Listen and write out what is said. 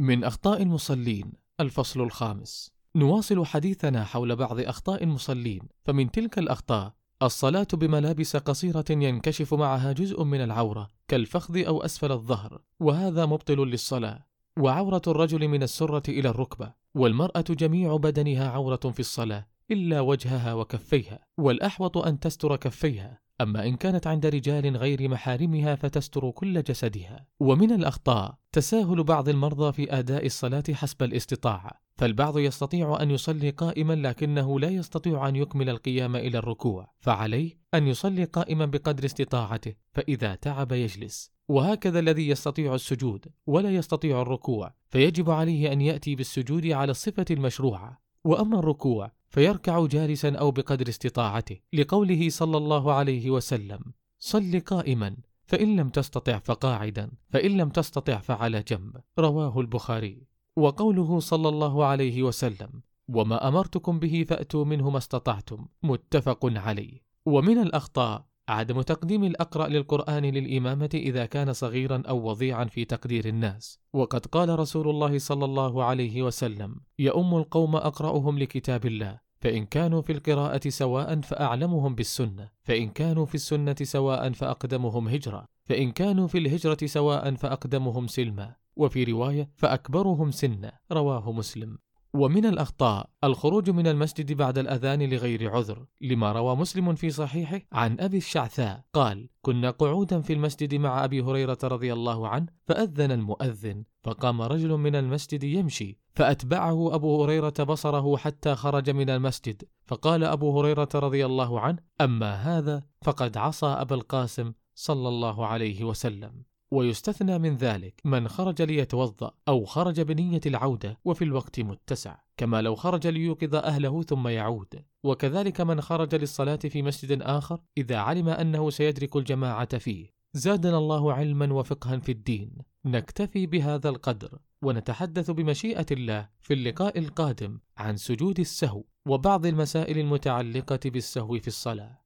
من أخطاء المصلين الفصل الخامس. نواصل حديثنا حول بعض أخطاء المصلين فمن تلك الأخطاء الصلاة بملابس قصيرة ينكشف معها جزء من العورة كالفخذ أو أسفل الظهر وهذا مبطل للصلاة. وعورة الرجل من السرة إلى الركبة والمرأة جميع بدنها عورة في الصلاة إلا وجهها وكفيها والأحوط أن تستر كفيها. أما إن كانت عند رجال غير محارمها فتستر كل جسدها. ومن الأخطاء تساهل بعض المرضى في أداء الصلاة حسب الاستطاعة. فالبعض يستطيع أن يصلي قائما لكنه لا يستطيع أن يكمل القيام إلى الركوع. فعليه أن يصلي قائما بقدر استطاعته فإذا تعب يجلس. وهكذا الذي يستطيع السجود ولا يستطيع الركوع. فيجب عليه أن يأتي بالسجود على الصفة المشروعة. وأما الركوع فيركع جالسا أو بقدر استطاعته لقوله صلى الله عليه وسلم صل قائما فإن لم تستطع فقاعدا فإن لم تستطع فعلى جنب. رواه البخاري. وقوله صلى الله عليه وسلم وما أمرتكم به فأتوا منه ما استطعتم متفق عليه. ومن الأخطاء عدم تقديم الأقرأ للقرآن للإمامة إذا كان صغيرا أو وضيعا في تقدير الناس. وقد قال رسول الله صلى الله عليه وسلم يؤم القوم أقرأهم لكتاب الله فإن كانوا في القراءة سواء فأعلمهم بالسنة فإن كانوا في السنة سواء فأقدمهم هجرة فإن كانوا في الهجرة سواء فأقدمهم سلما وفي رواية فأكبرهم سنا رواه مسلم. ومن الأخطاء الخروج من المسجد بعد الأذان لغير عذر لما روى مسلم في صحيحه عن أبي الشعثاء قال كنا قعودا في المسجد مع أبي هريرة رضي الله عنه فأذن المؤذن فقام رجل من المسجد يمشي فأتبعه أبو هريرة بصره حتى خرج من المسجد فقال أبو هريرة رضي الله عنه أما هذا فقد عصى أبا القاسم صلى الله عليه وسلم. ويستثنى من ذلك من خرج ليتوضأ أو خرج بنية العودة وفي الوقت متسع كما لو خرج ليوقظ أهله ثم يعود. وكذلك من خرج للصلاة في مسجد آخر إذا علم أنه سيدرك الجماعة فيه. زادنا الله علما وفقها في الدين. نكتفي بهذا القدر ونتحدث بمشيئة الله في اللقاء القادم عن سجود السهو وبعض المسائل المتعلقة بالسهو في الصلاة.